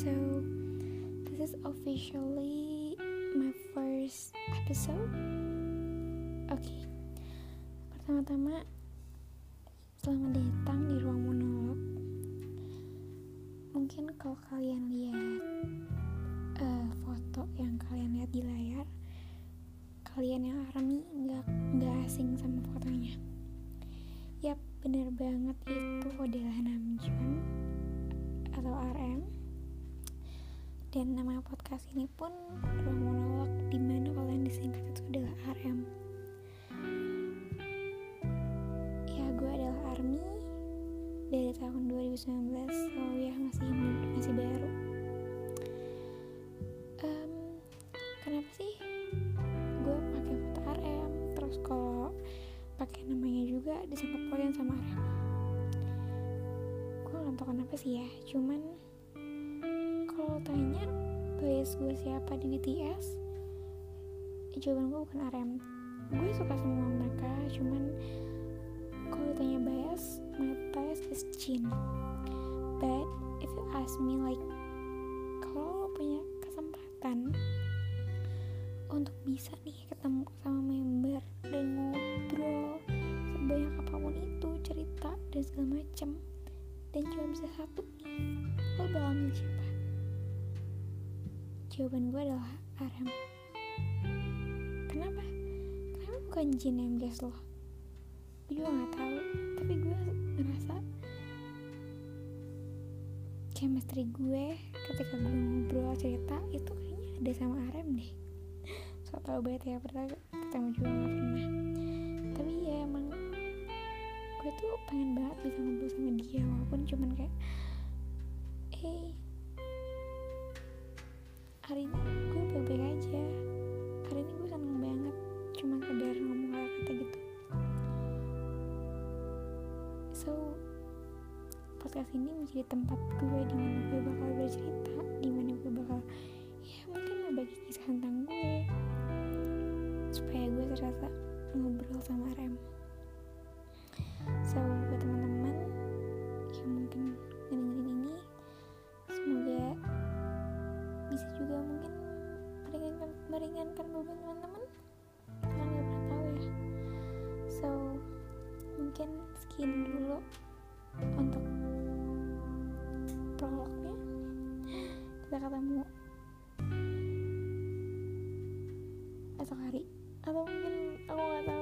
So, this is officially my first episode. Oke, okay. pertama-tama selamat datang di ruang monolog. Mungkin kalau kalian lihat uh, foto yang kalian lihat di layar, kalian yang army nggak nggak asing sama fotonya. Yap, bener banget itu adalah Namjoon atau RM dan nama podcast ini pun ruang monolog di mana kalian disingkat itu adalah RM ya gue adalah Army dari tahun 2019 so ya masih masih baru. Um, kenapa sih gue pakai foto RM terus kalau pakai namanya juga disingkat kalian sama RM gue nggak tahu kenapa sih ya cuman kalau bias gue siapa di BTS jawaban gue bukan RM gue suka semua mereka cuman kalau tanya bias my bias is Jin. But if you ask me like kalau punya kesempatan untuk bisa nih ketemu sama member dan ngobrol sebanyak apa pun itu cerita dan segala macem dan cuma bisa satu nih lo bakal milih siapa jawaban gue adalah Aram. Kenapa? Kenapa bukan Jin yang guess lo gue juga nggak tahu. Tapi gue ngerasa chemistry gue ketika gue ngobrol cerita itu kayaknya ada sama Aram deh. So tau banget ya pertama ketemu juga gak pernah. Tapi ya emang gue tuh pengen banget bisa ngobrol sama dia walaupun cuman kayak eh hari ini gue baik-baik aja. Hari ini gue seneng banget cuma sekedar ngomong kata-kata gitu. So podcast ini menjadi tempat gue di mana gue bakal bercerita di meringankan beban teman-teman. Kita kan nggak pernah tahu ya. So mungkin sekian dulu untuk prolognya. Kita ketemu esok hari. Atau mungkin aku nggak tahu